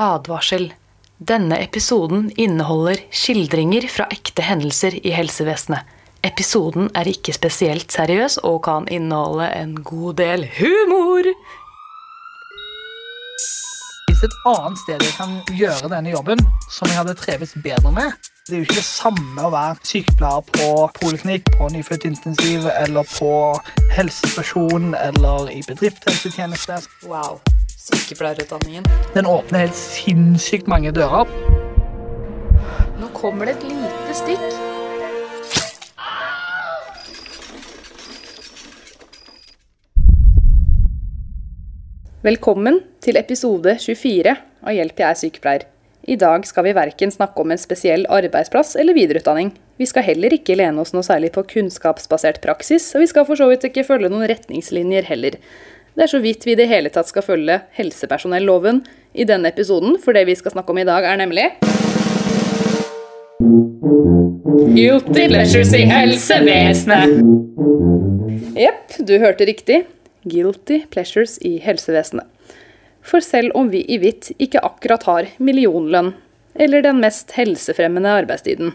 Advarsel. Denne episoden inneholder skildringer fra ekte hendelser i helsevesenet. Episoden er ikke spesielt seriøs og kan inneholde en god del humor. Hvis et annet sted jeg kan gjøre denne jobben som jeg hadde trivdes bedre med Det er jo ikke det samme å være sykepleier på poliklinikk, på nyfødtintensiv eller på helsestasjon eller i bedriftshelsetjeneste. Wow. Sykepleierutdanningen. Den åpner helt sinnssykt mange dører. Nå kommer det et lite stikk. Velkommen til episode 24 av Hjelp, jeg er sykepleier. I dag skal vi verken snakke om en spesiell arbeidsplass eller videreutdanning. Vi skal heller ikke lene oss noe særlig på kunnskapsbasert praksis, og vi skal for så vidt ikke følge noen retningslinjer heller. Det er så vidt vi i det hele tatt skal følge helsepersonelloven i denne episoden, for det vi skal snakke om i dag, er nemlig Guilty pleasures i helsevesenet. Jepp, du hørte riktig. Guilty pleasures i helsevesenet. For selv om vi i hvitt ikke akkurat har millionlønn, eller den mest helsefremmende arbeidstiden,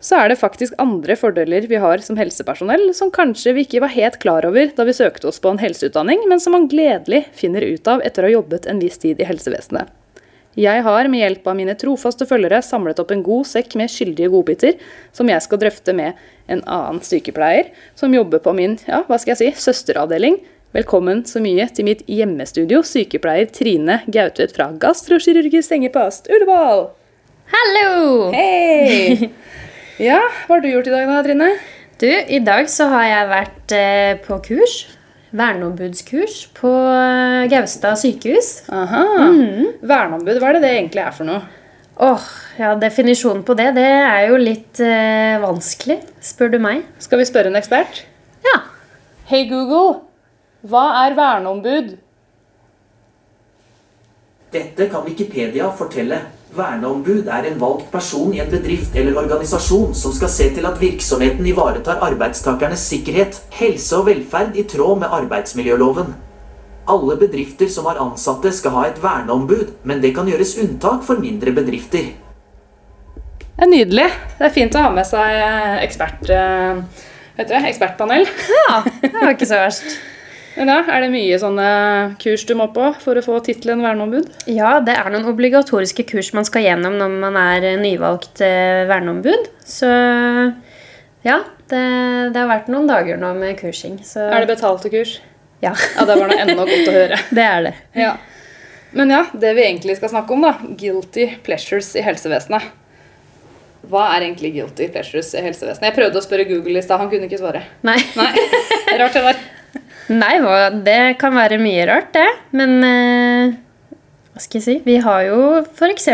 så er det faktisk andre fordeler vi har som helsepersonell som kanskje vi ikke var helt klar over da vi søkte oss på en helseutdanning, men som man gledelig finner ut av etter å ha jobbet en viss tid i helsevesenet. Jeg har med hjelp av mine trofaste følgere samlet opp en god sekk med skyldige godbiter, som jeg skal drøfte med en annen sykepleier som jobber på min ja, hva skal jeg si, søsteravdeling. Velkommen så mye til mitt hjemmestudio, sykepleier Trine Gautvedt fra Gastrokirurgisk sengepost Ullevål. Hallo! Hei! Ja, hva har du gjort i dag da, Trine? Du, i dag så har jeg vært eh, på kurs. Verneombudskurs på eh, Gaustad sykehus. Aha. Verneombud, hva er det det egentlig er for noe? Åh, ja, Definisjonen på det det er jo litt eh, vanskelig, spør du meg. Skal vi spørre en ekspert? Ja. Hei Google, hva er verneombud? Dette kan Wikipedia fortelle. Verneombud er en valgt person i en bedrift eller organisasjon som skal se til at virksomheten ivaretar arbeidstakernes sikkerhet, helse og velferd i tråd med arbeidsmiljøloven. Alle bedrifter som har ansatte skal ha et verneombud, men det kan gjøres unntak for mindre bedrifter. Det er nydelig. Det er fint å ha med seg eh, ekspert, vet du, ekspertpanel. Ja, det var ikke så verst. Men ja, Er det mye sånne kurs du må på for å få tittelen verneombud? Ja, det er noen obligatoriske kurs man skal gjennom når man er nyvalgt eh, verneombud. Så ja, det, det har vært noen dager nå med kursing. Så Er det betalte kurs? ja. Ja, det var noe enda godt å høre. det er det. Ja. Men ja, det vi egentlig skal snakke om, da. Guilty pleasures i helsevesenet. Hva er egentlig guilty pleasures i helsevesenet? Jeg prøvde å spørre Google i stad, han kunne ikke svare. Nei. Nei, Rart det der. Nei, det kan være mye rart, det. Men eh, hva skal jeg si? Vi har jo f.eks.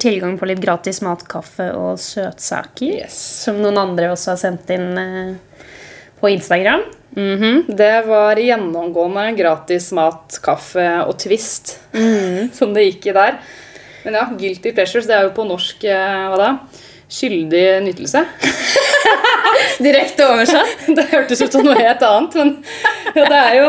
tilgang på litt gratis mat, kaffe og søtsaker. Yes. Som noen andre også har sendt inn eh, på Instagram. Mhm, Det var gjennomgående gratis mat, kaffe og Twist som det gikk i der. Men ja, guilty pleasures, det er jo på norsk eh, hva da? Skyldig nytelse. Direkte oversatt. Det hørtes ut som noe helt annet, men ja, det er jo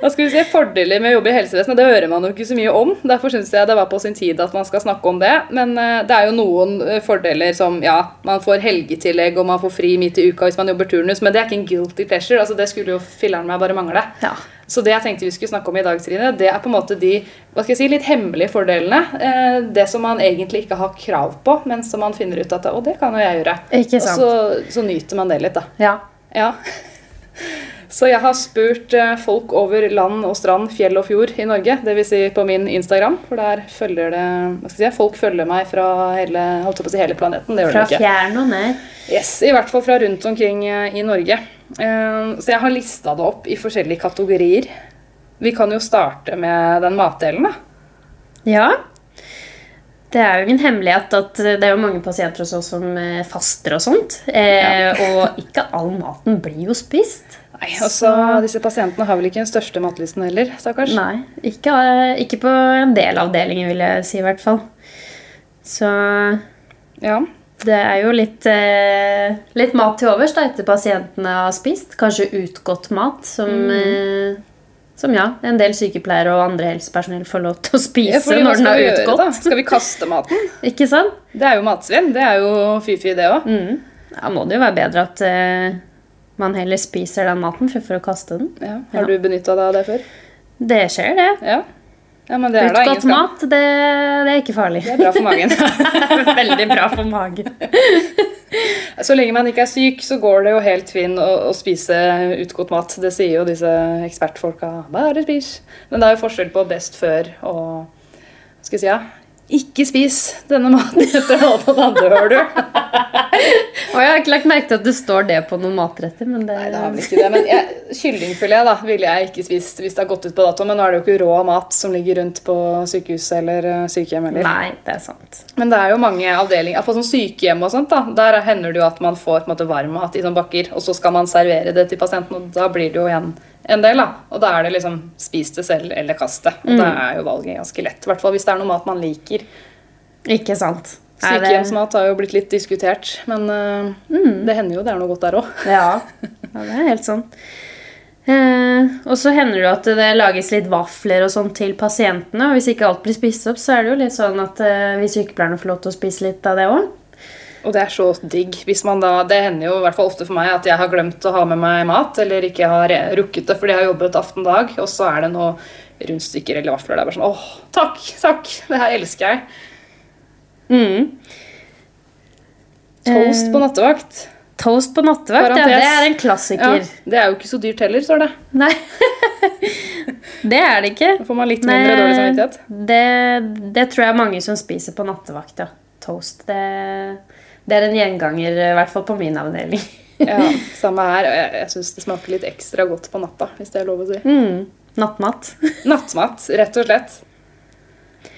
hva skal vi si, fordeler med å jobbe i helsevesenet. Det hører man jo ikke så mye om. Derfor syns jeg det var på sin tid at man skal snakke om det. Men eh, det er jo noen eh, fordeler som ja, man får helgetillegg og man får fri midt i uka hvis man jobber turnus, men det er ikke en guilty pleasure. altså Det skulle jo filler'n meg bare mangle. Ja. Så det jeg tenkte vi skulle snakke om i dag, Trine, det er på en måte de hva skal jeg si, litt hemmelige fordelene. Eh, det som man egentlig ikke har krav på, men som man finner ut at Å, det kan jo jeg gjøre. Ikke sant. Og så, så nyter man det litt, da. ja. Ja. Så jeg har spurt eh, folk over land og strand, fjell og fjord i Norge. Dvs. Si på min Instagram, for der følger det hva skal jeg si, Folk følger meg fra hele, holdt på å si, hele planeten. Det gjør Fra de ikke. fjern og nær. Yes, I hvert fall fra rundt omkring eh, i Norge. Eh, Så jeg har lista det opp i forskjellige kategorier. Vi kan jo starte med den matdelen, da. Ja. Det er jo ingen hemmelighet at det er jo mange pasienter hos oss som eh, faster og sånt. Ja. Og ikke all maten blir jo spist. Nei, altså, Disse pasientene har vel ikke den største matlysten heller, stakkars. Nei, ikke, eh, ikke på en del avdelinger, vil jeg si i hvert fall. Så Ja. Det er jo litt, eh, litt mat til overs da, etter pasientene har spist. Kanskje utgått mat som, eh, Som ja, en del sykepleiere og andre helsepersonell får lov til å spise Ja, når den har vi gjøre, utgått. Skal vi kaste maten? Ikke sant? Det er jo matsvinn. Det er jo fy-fy, det òg. Da må det jo være bedre at eh, man heller spiser den maten fremfor å kaste den. Ja. Har du benytta deg av det før? Det skjer, det. Ja. Ja men det er da Utgått mat, det, det er ikke farlig. Det er bra for magen. Veldig bra for magen. Så lenge man ikke er syk, så går det jo helt fint å, å spise utgått mat. Det sier jo disse ekspertfolka. Bare spis. Men det er jo forskjell på best før og skal jeg si, ja? Ikke spis denne maten etter å ha tatt dør du. Og jeg har ikke lagt merke til at det står det på noen matretter. Men det, Nei, det har vel ikke det. Men jeg, kyllingfilet da, ville jeg ikke spist hvis det har gått ut på dato. Men nå er det jo ikke rå mat som ligger rundt på sykehuset eller eh, sykehjem. Eller. Nei, det er sant. Men det er jo mange avdelinger På sånn sykehjem og sånt da, Der hender det jo at man får på en måte varm mat i sånne bakker, og så skal man servere det til pasienten, og da blir det jo igjen en del. da. Og da er det liksom spis det selv eller kast det. Og da er jo valget ganske lett. I hvert fall hvis det er noe mat man liker. Ikke sant. Sykehjemsmat har jo blitt litt diskutert, men eh, det hender jo det er noe godt der òg. Ja, ja det er helt sånn. Eh, og så hender det jo at det lages litt vafler og sånn til pasientene. Og hvis ikke alt blir spist opp, så er det jo litt sånn at eh, vi sykepleierne får lov til å spise litt av det òg. Og det er så digg. Hvis man da, Det hender jo i hvert fall ofte for meg at jeg har glemt å ha med meg mat, eller ikke har rukket det fordi jeg har jobbet aften dag, og så er det noe rundstykker eller vafler. Det er bare sånn åh, takk, takk, det her elsker jeg. Mm. Toast på nattevakt. Toast på nattevakt, ja, det er en Ja, klassiker. det er jo ikke så dyrt heller, står det. Nei, det er det ikke. Da får man litt mindre dårlig samvittighet. Det, det tror jeg er mange som spiser på nattevakt, ja. Toast. Det, det er en gjenganger, i hvert fall på min avdeling. Ja, Samme her. og Jeg, jeg syns det smaker litt ekstra godt på natta, hvis det er lov å si. Mm. Nattmat. Nattmat, rett og slett.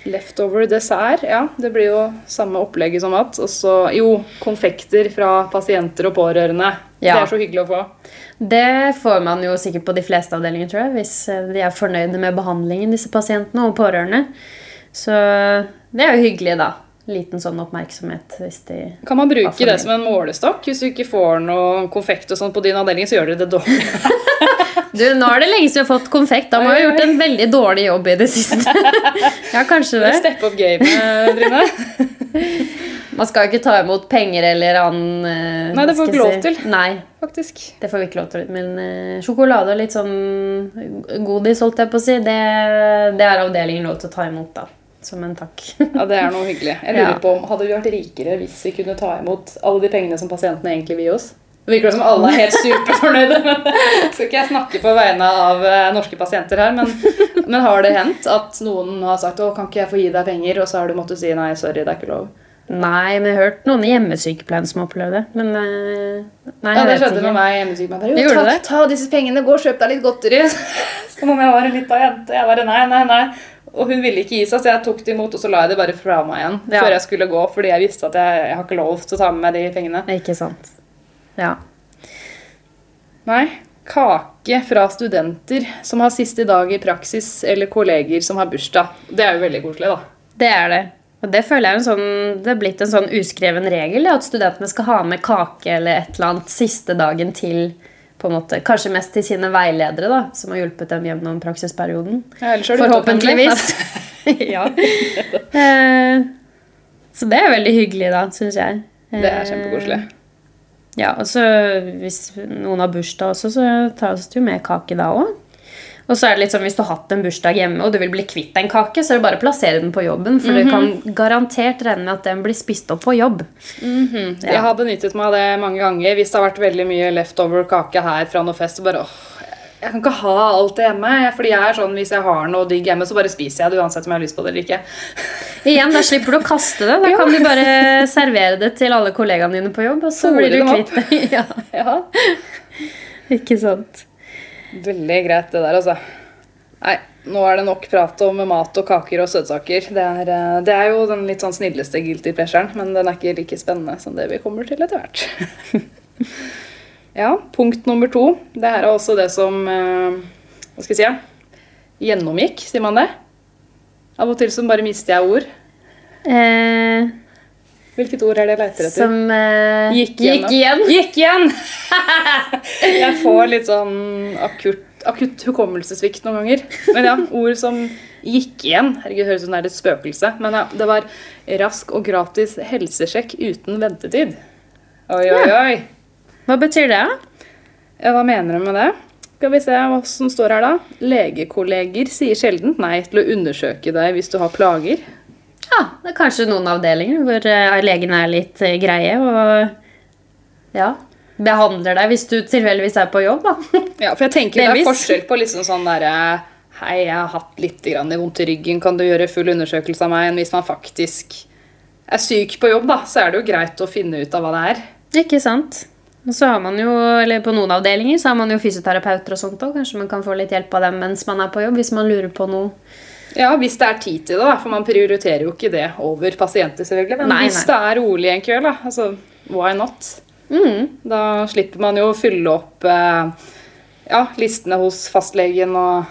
Leftover dessert. Ja, det blir jo samme opplegget som mat. Og så jo, konfekter fra pasienter og pårørende. Det er så hyggelig å få. Det får man jo sikkert på de fleste avdelinger, tror jeg, hvis eh, de er fornøyde med behandlingen, disse pasientene og pårørende. Så det er jo hyggelig, da. Liten sånn oppmerksomhet hvis de Kan man bruke det som en målestokk? Hvis du ikke får noe konfekt og sånn på din avdeling, så gjør dere det dårlig. Du, nå er det lenge siden vi har fått konfekt. Da må vi ha gjort en veldig dårlig jobb i det siste. Ja, kanskje det. Steppe opp gamet, Trine. Man skal jo ikke ta imot penger eller annen uh, Nei, det får vi ikke lov til. Nei, Faktisk. det får vi ikke lov til. Men uh, sjokolade og litt sånn godis, holdt jeg på å si, det, det er avdelingen lov til å ta imot, da. Som en takk. Ja, det er noe hyggelig. Jeg lurer Ja. på om Hadde vi vært rikere hvis vi kunne ta imot alle de pengene som pasientene egentlig vil gi oss? Det virker som alle er helt superfornøyde. Skal ikke jeg snakke på vegne av eh, norske pasienter her, men, men har det hendt at noen har sagt å, kan ikke jeg få gi deg penger, og så har du måttet si nei, sorry, det er ikke lov? Nei, men jeg har hørt noen i hjemmesykepleien som har opplevd det. Men eh, nei, Ja, Det skjedde ikke. med meg hjemmesykepleien. bare, Jo, ta, ta disse pengene, gå og kjøp deg litt godteri. Som om jeg var en lita jente. Jeg bare nei, nei, nei. Og hun ville ikke gi seg, så jeg tok det imot, og så la jeg det bare fra meg igjen Ja. før jeg skulle gå, fordi jeg visste at jeg, jeg har ikke lov til å ta med meg de pengene. Ikke sant. Ja. Nei. Kake fra studenter som har siste dag i praksis, eller kolleger som har bursdag. Det er jo veldig koselig, da. Det er det. Og det føler jeg er en sånn, det er blitt en sånn uskreven regel, at studentene skal ha med kake eller et eller annet siste dagen til på en måte, Kanskje mest til sine veiledere, da, som har hjulpet dem gjennom praksisperioden. Ja, Forhåpentligvis. ja. Eh, Så det er veldig hyggelig, da, syns jeg. Det er kjempekoselig. Eh, Ja, og så Hvis noen har bursdag også, så tas det jo med kake da òg. Og så er det litt sånn, Hvis du har hatt en bursdag hjemme og du vil bli kvitt en kake, så er det bare å plassere den på jobben. For du kan garantert regne med at den blir spist opp på jobb. Jeg har benyttet meg av det mange ganger. Hvis det har vært veldig mye leftover kake her fra noe fest, så bare åh, jeg kan ikke ha alt det hjemme. Fordi jeg er sånn, Hvis jeg har noe digg hjemme, så bare spiser jeg det uansett om jeg har lyst på det eller ikke. Igjen, Da slipper du å kaste det. Da kan du bare servere det til alle kollegaene dine på jobb, og så Fôre blir du kvitt det. ja, Ja, ikke sant? Veldig greit, det der, altså. Nei, nå er det nok prat om mat og kaker og søtsaker. Det er, eh, det er jo den litt sånn snilleste guilty pleasuren, men den er ikke like spennende som det vi kommer til etter hvert. ja, punkt nummer to. Det her er også det som eh, Hva skal jeg si? Gjennomgikk, sier man det? Av og til så bare mister jeg ord. Eh, Hvilket ord er det jeg leter etter? som uh, Gikk. Gikk igjen. Gikk igjen! jeg får litt sånn akutt akutt hukommelsessvikt noen ganger. Men ja, ord som gikk igjen. Herregud, høres ut som det er et spøkelse. Men ja, det var rask og gratis helsesjekk uten ventetid. Oi, oi, oi. Hva betyr det? Ja, hva mener du med det? Skal vi se hva som står her, da. Legekolleger sier sjelden nei til å undersøke deg hvis du har plager. Ja, det er kanskje noen avdelinger hvor eh, legen er litt eh, greie og ja, behandler deg hvis du tilfeldigvis er på jobb, da. Ja, for jeg tenker det er forskjell på liksom sånn derre Hei, jeg har hatt litt grann vondt i ryggen, kan du gjøre full undersøkelse av meg? Enn hvis man faktisk er syk på jobb, da, så er det jo greit å finne ut av hva det er. Ikke sant? Og så har man jo, eller På noen avdelinger så har man jo fysioterapeuter og sånt òg. Kanskje man kan få litt hjelp av dem mens man er på jobb, hvis man lurer på noe. Ja, hvis det er tid til det, da, for man prioriterer jo ikke det over pasienter, selvfølgelig. Men Nei, hvis nei. det er rolig en kveld, da, altså why not? Mm. Da slipper man jo å fylle opp eh, ja, listene hos fastlegen og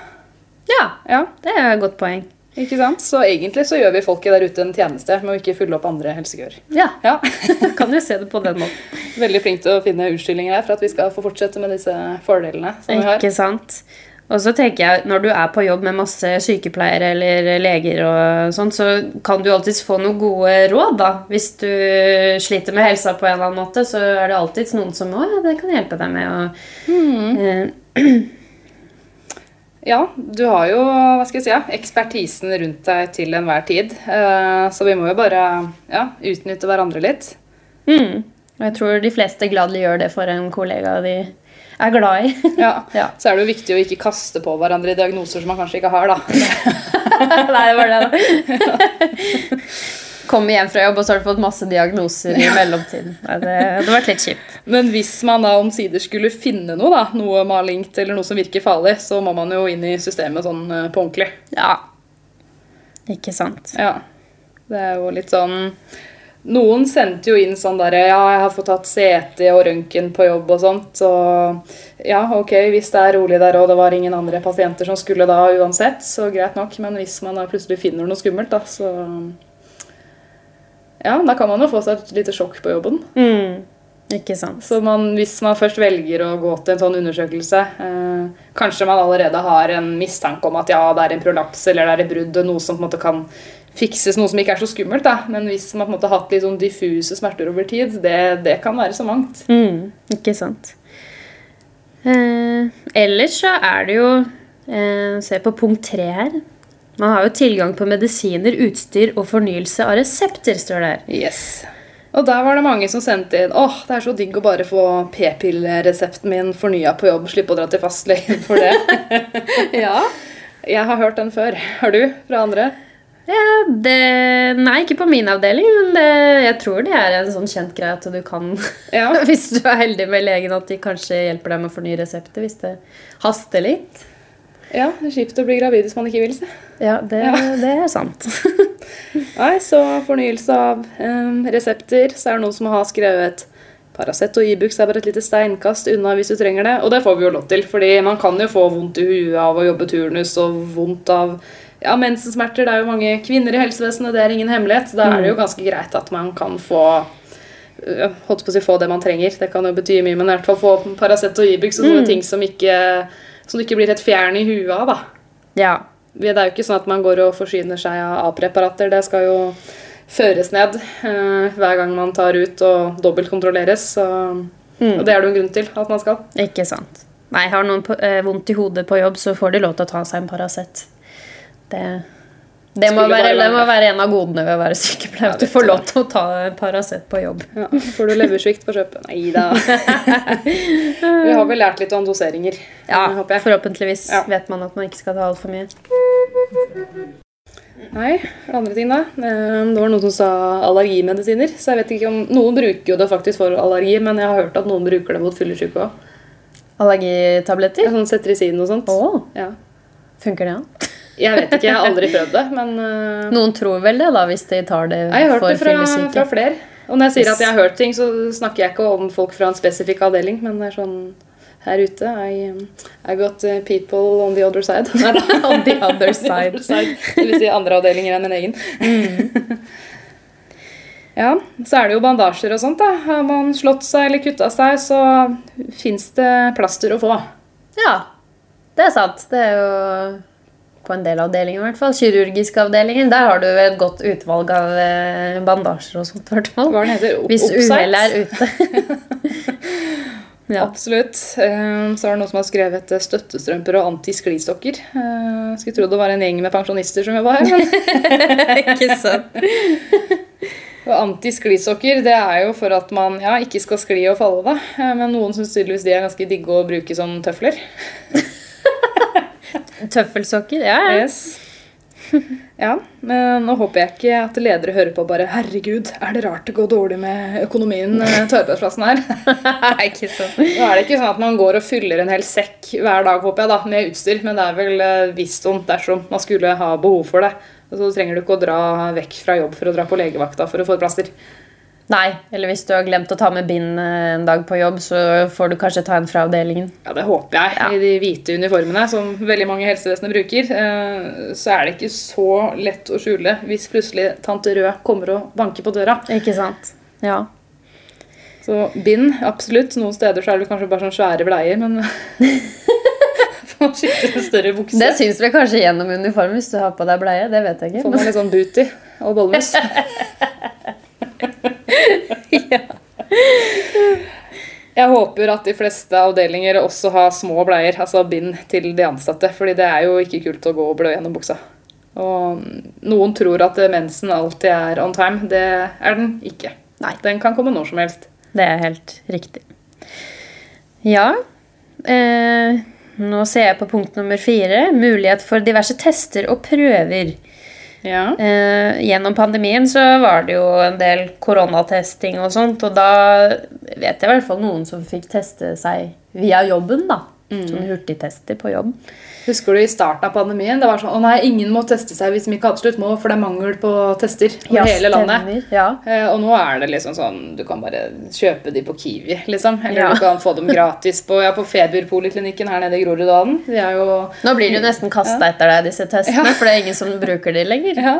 Ja, Ja, det er et godt poeng. ikke sant? Så egentlig så gjør vi folket der ute en tjeneste med å ikke fylle opp andre helsekøer. Ja, Ja. kan jo se det på den måten. Veldig flink til å finne unnskyldninger her for at vi skal få fortsette med disse fordelene som vi har. Ikke sant? Og så tenker jeg, Når du er på jobb med masse sykepleiere eller leger, og sånt, så kan du alltids få noen gode råd. da. Hvis du sliter med helsa på en eller annen måte, så er det alltids noen som å, ja, det kan hjelpe deg med. Og, mm. eh, Ja, du har jo hva skal jeg si, ekspertisen rundt deg til enhver tid. Eh, Så vi må jo bare ja, utnytte hverandre litt. mm. Og jeg tror de fleste gladelig gjør det for en kollega de er glad i. Ja. Ja. Så er det jo viktig å ikke kaste på hverandre diagnoser som man kanskje ikke har, da. Nei, det var det. da. Kommer hjem fra jobb, og så har du fått masse diagnoser i mellomtiden. Nei, det det hadde vært litt kjipt. Men hvis man da omsider skulle finne noe, da, noe malingt eller noe som virker farlig, så må man jo inn i systemet sånn eh, på ordentlig. Ja. Ikke sant. Ja. Det er jo litt sånn Noen sendte jo inn sånn derre Ja, jeg har fått tatt CT og røntgen på jobb og sånt. Så ja, ok, hvis det er rolig der og det var ingen andre pasienter som skulle da uansett, så greit nok. Men hvis man da plutselig finner noe skummelt, da, så Ja, da kan man jo få seg et lite sjokk på jobben. Mm. Ikke sant. Så man, hvis man først velger å gå til en sånn undersøkelse, eh, kanskje man allerede har en mistanke om at ja, det er en prolaps eller det er et brudd, noe som på en måte kan fikses, noe som ikke er så skummelt. da. Men hvis man på en måte har hatt litt sånn diffuse smerter over tid, det, det kan være så mangt. Mm, ikke sant. Eh, ellers så er det jo eh, Se på punkt tre her. Man har jo tilgang på medisiner, utstyr og fornyelse av resepter, står det her. Yes. Og der var det mange som sendte inn åh, det er så digg å bare få p-pilleresepten min fornya på jobb, slippe å dra til fastlegen for det. ja, jeg har hørt den før. Har du? Fra andre? Ja, det, nei, ikke på min avdeling, men det, jeg tror det er en sånn kjent greie at du kan Ja. Hvis du er heldig med legen, at de kanskje hjelper deg med å fornye resepter hvis det haster litt. Ja, det er kjipt å bli gravid hvis man ikke vil, se. Ja, det, det er sant. Nei, så fornyelse av um, resepter. Så er det noen som har skrevet Paracet og Ibux er bare et lite steinkast unna hvis du trenger det. Og det får vi jo lov til, fordi man kan jo få vondt i huet av å jobbe turnus og vondt av ja, mensensmerter. Det er jo mange kvinner i helsevesenet, det er ingen hemmelighet. Da er det jo ganske greit at man kan få øh, holdt på å si få det man trenger. Det kan jo bety mye, men i hvert fall få Paracet og Ibux og sånne ting som ikke, som du ikke blir helt fjern i huet av. da. Ja. Det er jo ikke sånn at man går og forsyner seg av A-preparater. Det skal jo føres ned eh, hver gang man tar ut og dobbeltkontrolleres. Mm. Og det er det jo en grunn til at man skal. Ikke sant. Nei, har noen på, eh, vondt i hodet på jobb, så får de lov til å ta seg en Paracet. Det, det, må være, det må være- en av godene ved å være sykepleier. Ja, at du får lov til å ta en Paracet på jobb. Ja, Får du leversvikt på kjøpet? Nei da. Vi har vel lært litt om doseringer. Ja, håper jeg. Forhåpentligvis Ja. vet man at man ikke skal ta altfor mye. Nei, andre ting da. Eh, Det var noen som sa allergimedisiner. Så jeg vet ikke om Noen bruker jo det faktisk for allergi, men jeg har hørt at noen bruker det mot fyllesyke òg. Allergitabletter? Ja, Sånn Cetirizin og sånt. Å, Ja. funker det, ja? Jeg vet ikke, jeg har aldri prøvd det, men uh... Noen tror vel det, da, hvis de tar det Jeg har hørt det fra, fra flere. Og når jeg sier at jeg har hørt ting, så snakker jeg ikke om folk fra en spesifikk avdeling, men det er sånn her ute I, I got people on the other side. Nei. On the other side. Det vil si andre avdelinger enn min egen. Mm. ja, så er det jo bandasjer og sånt. da. Har man slått seg eller kutta seg, så fins det plaster å få. Ja, Det er sant. Det er jo på en del avdelinger, i hvert fall. Kirurgiske avdelinger. Der har du et godt utvalg av eh, bandasjer og sånt. i hvert fall. Hva den heter? Hvis uhellet er ute. ja. Absolutt. Eh, Så er det noen som har skrevet eh, støttestrømper og antisklistokker. Skulle tro det var en gjeng med pensjonister som jobba her. Ikke sant? Og antisklisokker det er jo for at man ja, ikke skal skli og falle. da. Men noen syns tydeligvis de er ganske digge å bruke som tøfler. Tøffelsokker. Ja, ja. Yes. Ja, men nå håper jeg ikke at ledere hører på bare 'Herregud, er det rart det går dårlig med økonomien eh, til arbeidsplassen her?' ikke sånn. Nå er det ikke sånn at man går og fyller en hel sekk hver dag håper jeg da, med utstyr, men det er vel eh, visst om dersom man skulle ha behov for det. Og så trenger du ikke å dra vekk fra jobb for å dra på legevakta for å få et plaster. Nei, eller hvis du har glemt å ta med bind eh, en dag på jobb, så får du kanskje ta en fra avdelingen. Ja, Det håper jeg. Ja. I de hvite uniformene som veldig mange i helsevesenet bruker, eh, så er det ikke så lett å skjule hvis plutselig tante Rød kommer og banker på døra. Ikke sant? Ja. Så bind, absolutt. Noen steder så er det kanskje bare sånn svære bleier, men en større bukse. Det syns vi kanskje gjennom uniformen hvis du har på deg bleie. Det vet jeg ikke. Får man litt sånn booty og Jeg håper at de fleste avdelinger også har små bleier, altså bind til de ansatte. fordi det er jo ikke kult å gå og blø gjennom buksa. Og noen tror at mensen alltid er on time. Det er den ikke. Nei. Den kan komme når som helst. Det er helt riktig. Ja. Eh, nå ser jeg på punkt nummer fire. Mulighet for diverse tester og prøver. Ja. Eh, gjennom pandemien så var det jo en del koronatesting og sånt, og da vet jeg i hvert fall noen som fikk teste seg via jobben, da. Sånne hurtigtester på jobb. Husker du i starten av pandemien? Det var sånn, å nei, ingen må teste seg hvis de ikke absolutt må, for det er mangel på tester over hele landet. Ja. Eh, Og nå er det liksom sånn Du kan bare kjøpe de på Kiwi, liksom. Eller Ja. du kan få dem gratis på, ja, på Feberpoliklinikken her nede i Groruddalen. De Nå blir du nesten kasta etter deg, disse testene, Ja. for det er ingen som bruker de lenger. ja,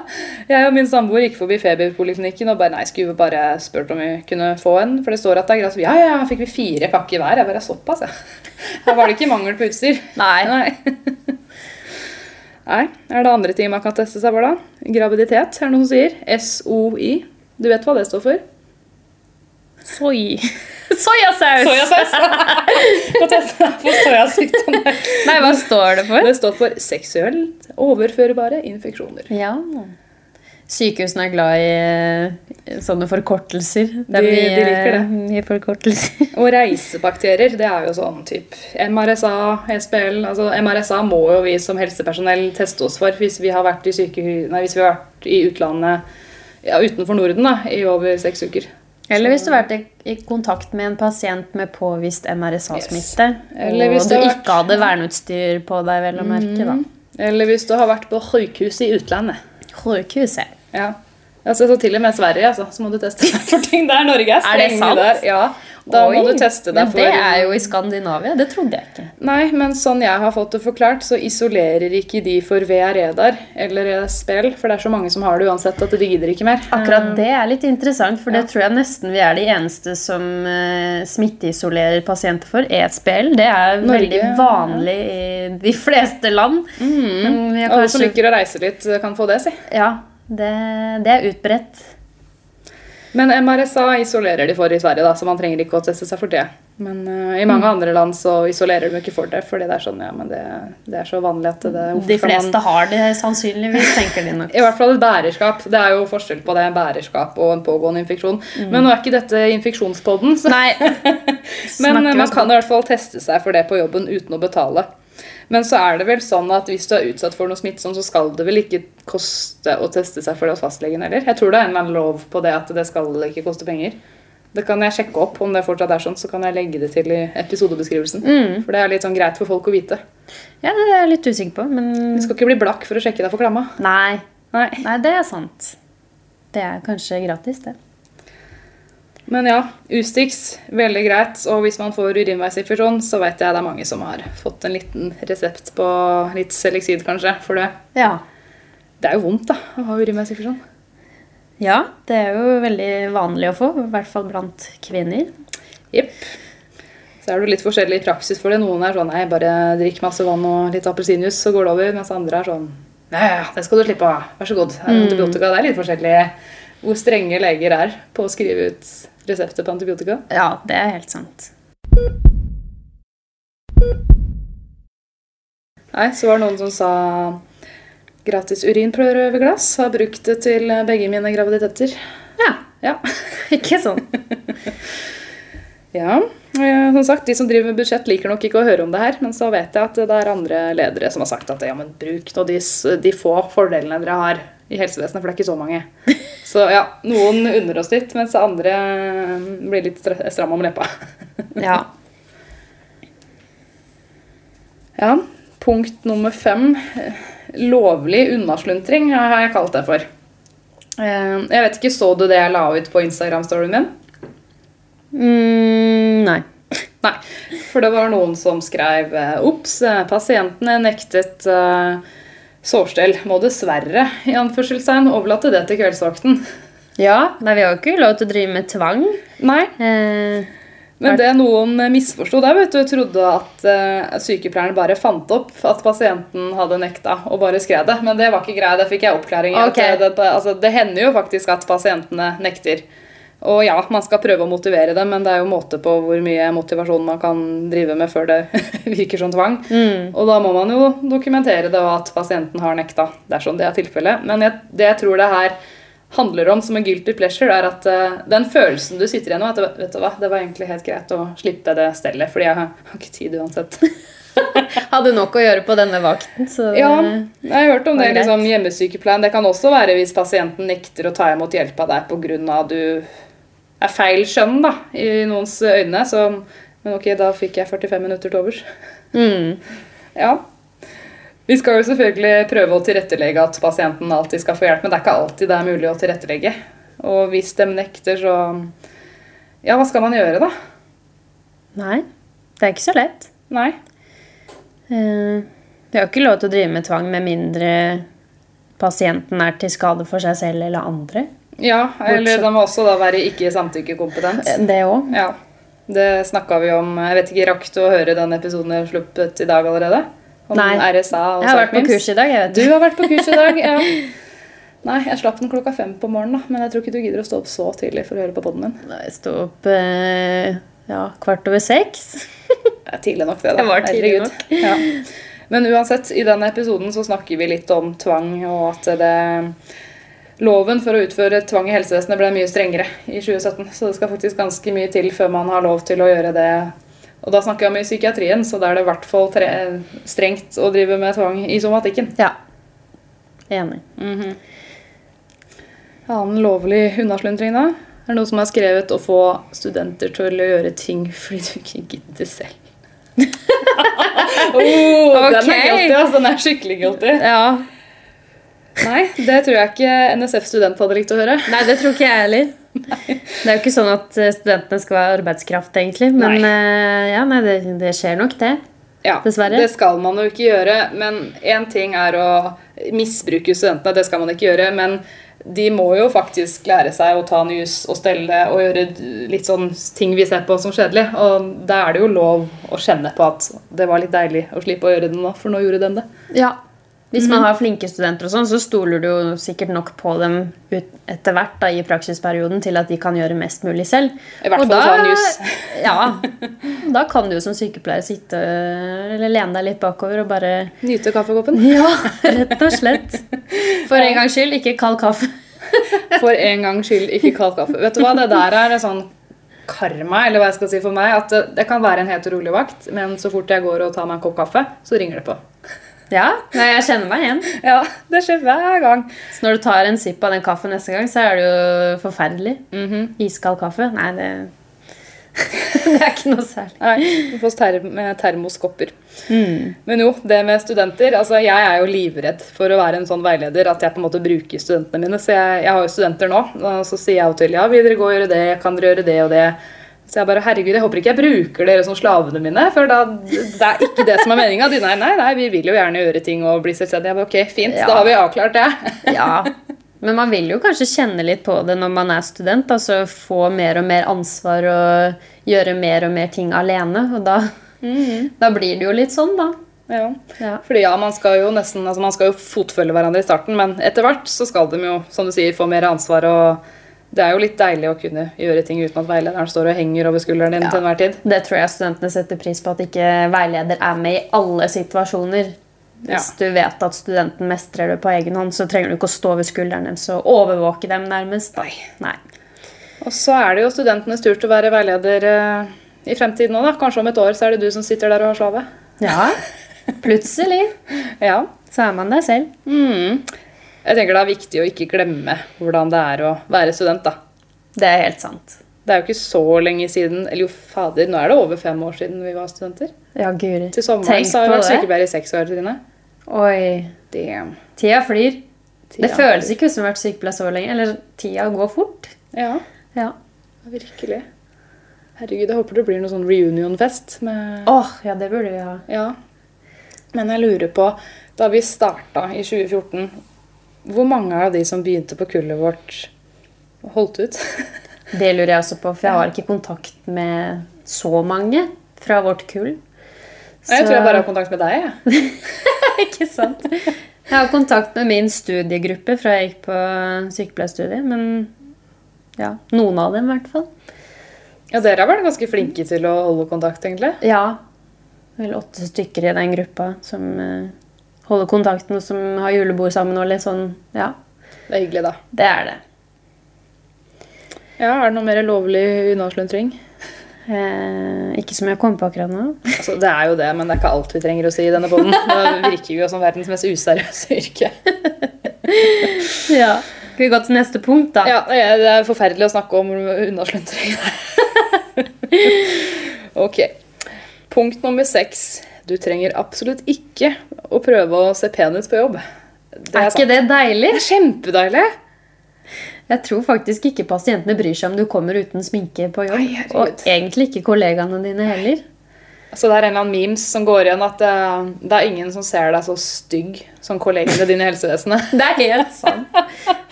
Jeg og min samboer gikk forbi Feberpoliklinikken og bare nei, skulle bare spurt om vi kunne få en. For det står at det er gratis. Ja, ja, ja, fikk vi fire pakker hver. Jeg bare såpass, ja. Her var det ikke mangel på utstyr. Nei. Nei. Nei. Er det andre ting man kan teste seg for, da? Graviditet, er det noen som sier. SOI. Du vet hva det står for? Soy. Soyasaus! Soyasaus. Få teste deg for soyasykdom. Nei, hva står det for? Det står for seksuelt overførbare infeksjoner. Ja. Sykehusene er glad i eh, sånne forkortelser. Det er De- mye, de liker det. mye forkortelser. Og reisebakterier, det er jo sånn typ MRSA, SPL altså MRSA må jo vi som helsepersonell teste oss for hvis vi har vært i, nei, vi har vært i utlandet ja, utenfor Norden da, i over seks uker. Eller hvis du har vært i, kontakt med en pasient med påvist MRSA-smitte, Yes. og du vært- ikke hadde verneutstyr på deg, vel å merke, da. Eller hvis du har vært på sykehus i utlandet. Sykehuset. Ja. Altså, så til og med Sverige, altså, så må du teste deg for ting der. Norge er Er det sant? der. Ja, da må du teste deg Men for det er jo i Skandinavia. Det trodde jeg ikke. Nei, men sånn jeg har fått det forklart, så isolerer ikke de for VRE-dar eller SPL, for det er så mange som har det uansett at de gidder ikke mer. Akkurat det er litt interessant, for det tror jeg nesten vi er de eneste som uh, smitteisolerer pasienter for. ESBL det er Norge, veldig ja. vanlig i de fleste land. Men vi har Alle som liker å reise litt, kan få det, si. ja, det, det er utbredt. Men MRSA isolerer de for i Sverige, da, så man trenger ikke å teste seg for det. Men uh, i mange andre land så isolerer de ikke for det, fordi det er sånn, ja, men det, det er så vanlig at det De fleste man- har det sannsynligvis, tenker de nok. I hvert fall et bærerskap. Det er jo forskjell på det bærerskap og en pågående infeksjon. Men nå er ikke dette infeksjonspodden, så Nei. Men eh, man kan i hvert fall teste seg for det på jobben uten å betale. Men så er det vel sånn at hvis du er utsatt for noe smittsomt, så skal det vel ikke koste å teste seg for det hos fastlegen heller? Jeg tror det er en eller annen lov på det at det skal ikke koste penger. Det kan jeg sjekke opp om det fortsatt er sånn, så kan jeg legge det til i episodebeskrivelsen. For det er litt sånn greit for folk å vite. Ja, det er jeg litt usikker på, men Du skal ikke bli blakk for å sjekke deg for klamma. Nei. Nei. Nei, det er sant. Det er kanskje gratis, det. Men ja, Ustix, veldig greit. Og hvis man får urinveisinfeksjon, så vet jeg det er mange som har fått en liten resept på litt Selexid, kanskje, for det. Ja. Det er jo vondt, da, å ha urinveisinfeksjon. Ja, det er jo veldig vanlig å få, i hvert fall blant kvinner. Jepp. Så er det litt forskjellig praksis for det. Noen er sånn nei, bare drikk masse vann og litt appelsinjuice, så går det over. Mens andre er sånn ja, det skal du slippe av. Vær så god. Er Antibiotika. Det er litt forskjellig hvor strenge leger er på å skrive ut resepter på antibiotika. Ja, det er helt sant. Nei, så var det noen som sa gratis urinprøveglass. Har brukt det til begge mine graviditeter. Ja, Ja. ikke sånn. ja. eh, Som sagt, de som driver med budsjett liker nok ikke å høre om det her, men så vet jeg at det er andre ledere som har sagt at ja, men bruk nå de, de få fordelene dere har i helsevesenet, for det er ikke så mange. Så ja, noen unner oss litt, mens andre eh, blir litt stramme stram om leppa. Ja. Ja, punkt nummer fem. Lovlig unnasluntring har jeg kalt det for. Eh, Jeg vet ikke, Så du det jeg la ut på Instagram-storyen min? Mm, nei. Nei, for det var noen som skrev eh, Ops, pasientene nektet eh, sårstell. Må dessverre i anførselstegn overlate det til kveldsvakten. Ja, nei, vi har jo ikke lov til å drive med tvang. Nei, Eh, men det noen misforsto der, vet du, trodde at uh, sykepleieren bare fant opp at pasienten hadde nekta og bare skrev det. Men det var ikke greia, det fikk jeg oppklaring i. Okay. Det, det, altså, det hender jo faktisk at pasientene nekter. Og ja, man skal prøve å motivere dem, men det er jo måte på hvor mye motivasjon man kan drive med før det virker som tvang. Og da må man jo dokumentere det og at pasienten har nekta, dersom det er tilfellet. Men jeg, det jeg tror det her handler om som en guilty pleasure, er at uh, den følelsen du sitter igjen med, at vet du hva, det var egentlig helt greit å slippe det stellet, fordi jeg har har ikke tid uansett. hadde nok å gjøre på denne vakten, så Ja, jeg har hørt om det liksom, hjemmesykepleien. Det kan også være hvis pasienten nekter å ta imot hjelp av deg pga. du er feil skjønn da, i noens øyne. Så, men ok, da fikk jeg 45 minutter til overs. mm. Ja. Vi skal jo selvfølgelig prøve å tilrettelegge at pasienten alltid skal få hjelp, men det er ikke alltid det er mulig å tilrettelegge. Og hvis de nekter, så Ja, hva skal man gjøre, da? Nei, det er ikke så lett. Nei. Eh, vi har ikke lov til å drive med tvang med mindre pasienten er til skade for seg selv eller andre. Ja, eller den må også da være ikke samtykkekompetent. Eh, Det òg. Ja. Det snakka vi om Jeg vet ikke, Rakk du å høre den episoden jeg sluppet i dag allerede? Om Nei. RSA og Jeg har vært på kurs i dag. Du har vært på kurs i dag, ja. Nei, jeg slapp den klokka fem på morgenen, da. Men jeg tror ikke du gidder å stå opp så tidlig for å høre på poden min. Nei, sto opp eh, ja, kvart over seks. Det er tidlig nok, det. da. Det var tidlig nok. Ja. Men uansett, i denne episoden så snakker vi litt om tvang, og at det Loven for å utføre tvang i helsevesenet ble mye strengere i 2017. Så det skal faktisk ganske mye til før man har lov til å gjøre det. Og da snakker jeg om i psykiatrien, så da er det i hvert fall tre strengt å drive med tvang i somatikken. Ja. Enig. Annen lovlig unnasluntring, da? Er det noen som har skrevet å få studenter til å gjøre ting fordi du ikke gidder selv? oh, Den er guilty, altså. Den er skikkelig guilty. Ja. Nei, det tror jeg ikke NSF student hadde likt å høre. Nei, det tror ikke jeg heller. Det er jo ikke sånn at eh, studentene skal være arbeidskraft, egentlig. Men nei. ja, nei, det, det skjer nok, det. Ja, Dessverre. Det skal man jo ikke gjøre. Men én ting er å misbruke studentene, det skal man ikke gjøre. Men de må jo faktisk lære seg å ta nys og stelle og gjøre litt sånn ting vi ser på som kjedelig. Og da er det jo lov å kjenne på at det var litt deilig å slippe å gjøre det nå, for nå gjorde de det. Ja. Hvis man har flinke studenter, og sånn, så stoler du jo sikkert nok på dem etter hvert da, i praksisperioden til at de kan gjøre mest mulig selv. I hvert fall da- nys. Ja. Da kan du jo som sykepleier sitte eller lene deg litt bakover og bare Nyte kaffekoppen. Ja, rett og slett. For en gangs skyld, ikke kald kaffe. For en gangs skyld, ikke kald kaffe. Vet du hva, det der er sånn karma, eller hva jeg skal si for meg, at det, det kan være en helt rolig vakt, men så fort jeg går og tar meg en kopp kaffe, så ringer det på. Ja, jeg kjenner meg igjen. Ja, det skjer hver gang. Så når du tar en sipp av den kaffen neste gang, så er det jo forferdelig. Iskald kaffe? Nei, det, det er ikke noe særlig. Nei, du får term termoskopper. termoskopper. Men jo, det med studenter altså Jeg er jo livredd for å være en sånn veileder at jeg på en måte bruker studentene mine. Så jeg, jeg har jo studenter nå, og så sier jeg jo til ja, vil dere gå og gjøre det, kan dere gjøre det og det. Så jeg bare herregud, jeg håper ikke jeg bruker dere som slavene mine, for da, det er ikke det som er meninga. Nei, nei, nei, vi vil jo gjerne gjøre ting og bli selvstendige. Jeg bare, ok, fint, Ja. da har vi avklart det. Ja, Men man vil jo kanskje kjenne litt på det når man er student. Altså få mer og mer ansvar og gjøre mer og mer ting alene. Og da, da blir det jo litt sånn, da. Ja. Ja. Fordi ja, man skal jo nesten altså Man skal jo fotfølge hverandre i starten, men etter hvert så skal de jo, som du sier, få mer ansvar. og det er jo litt deilig å kunne gjøre ting uten at veilederen står og henger over skulderen din Ja. til enhver tid. Det tror jeg studentene setter pris på, at ikke veileder er med i alle situasjoner. Hvis Ja. du vet at studenten mestrer det på egen hånd, så trenger du ikke å stå ved skulderen deres og overvåke dem nærmest. Nei. Nei. Og så er det jo studentenes tur til å være veileder eh, i fremtiden òg, da. Kanskje om et år så er det du som sitter der og har slave. Ja, plutselig Ja. så er man deg selv. Jeg tenker det er viktig å ikke glemme hvordan det er å være student, da. Det er helt sant. Det er jo ikke så lenge siden Eller jo, fader, nå er det over fem år siden vi var studenter. Ja, guri. Til sommeren Tenk så har vi vært sykepleier i seks år, Trine. Oi. Damn. Tida flyr. Tida det føles ikke ut som vi har vært sykepleier så lenge. Eller tida går fort. Ja, Ja. virkelig. Herregud, jeg håper det blir noe sånn reunion-fest med Åh, ja, det burde vi ha. Ja. Men jeg lurer på, da vi starta i 2014, hvor mange av de som begynte på kullet vårt, holdt ut? Det lurer jeg også på, for jeg har ikke kontakt med så mange fra vårt kull. Jeg tror jeg bare har kontakt med deg. jeg. Ikke sant? Jeg har kontakt med min studiegruppe fra jeg gikk på sykepleierstudiet, men ja, noen av dem i hvert fall. Ja, dere har vært ganske flinke til å holde kontakt, egentlig. Ja, vel åtte stykker i den gruppa som eh, holder kontakten, og som har julebord sammen og litt sånn, ja, Det er hyggelig, da. det er det. Ja, Er det noe mer lovlig unnaslentring? Eh, ikke som jeg kom på akkurat nå. Altså, det er jo det, men det er ikke alt vi trenger å si i denne poden. Da virker vi jo som verdens mest useriøse yrke. Ja. Skal vi gå til neste punkt, da? Ja, Det er forferdelig å snakke om unnaslentring. ok. Punkt nummer seks. Du trenger absolutt ikke å prøve å se pen ut på jobb. Det er ikke det deilig? Det er kjempedeilig. Jeg tror faktisk ikke pasientene bryr seg om du kommer uten sminke på jobb. Nei, og egentlig ikke kollegaene dine heller. Altså, det er en eller annen memes som går igjen at det, det er ingen som ser deg så stygg som kollegene dine i helsevesenet. Det er helt sant.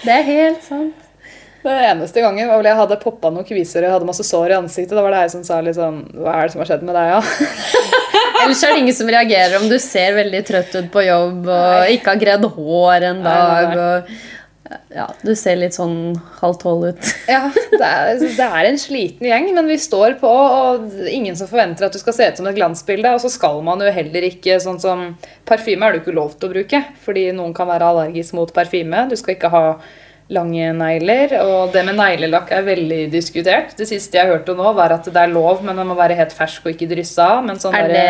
Det er helt sant. Det eneste gangen var vel jeg hadde poppa noen kviser og jeg hadde masse sår i ansiktet. Da var det jeg som sa litt sånn Hva er det som har skjedd med deg, ja? Ellers er det ingen som reagerer om du ser veldig trøtt ut på jobb og ikke har gredd hår en dag. Og, ja, du ser litt sånn halv tolv ut. Ja, det er, det er en sliten gjeng, men vi står på, og ingen som forventer at du skal se ut som et glansbilde. Og så skal man jo heller ikke sånn som Parfyme er det ikke lov til å bruke, fordi noen kan være allergisk mot parfyme. Du skal ikke ha lange negler, og det med neglelakk er veldig diskutert. Det siste jeg hørte nå, var at det er lov, men den må være helt fersk og ikke drysse av. Sånn Er det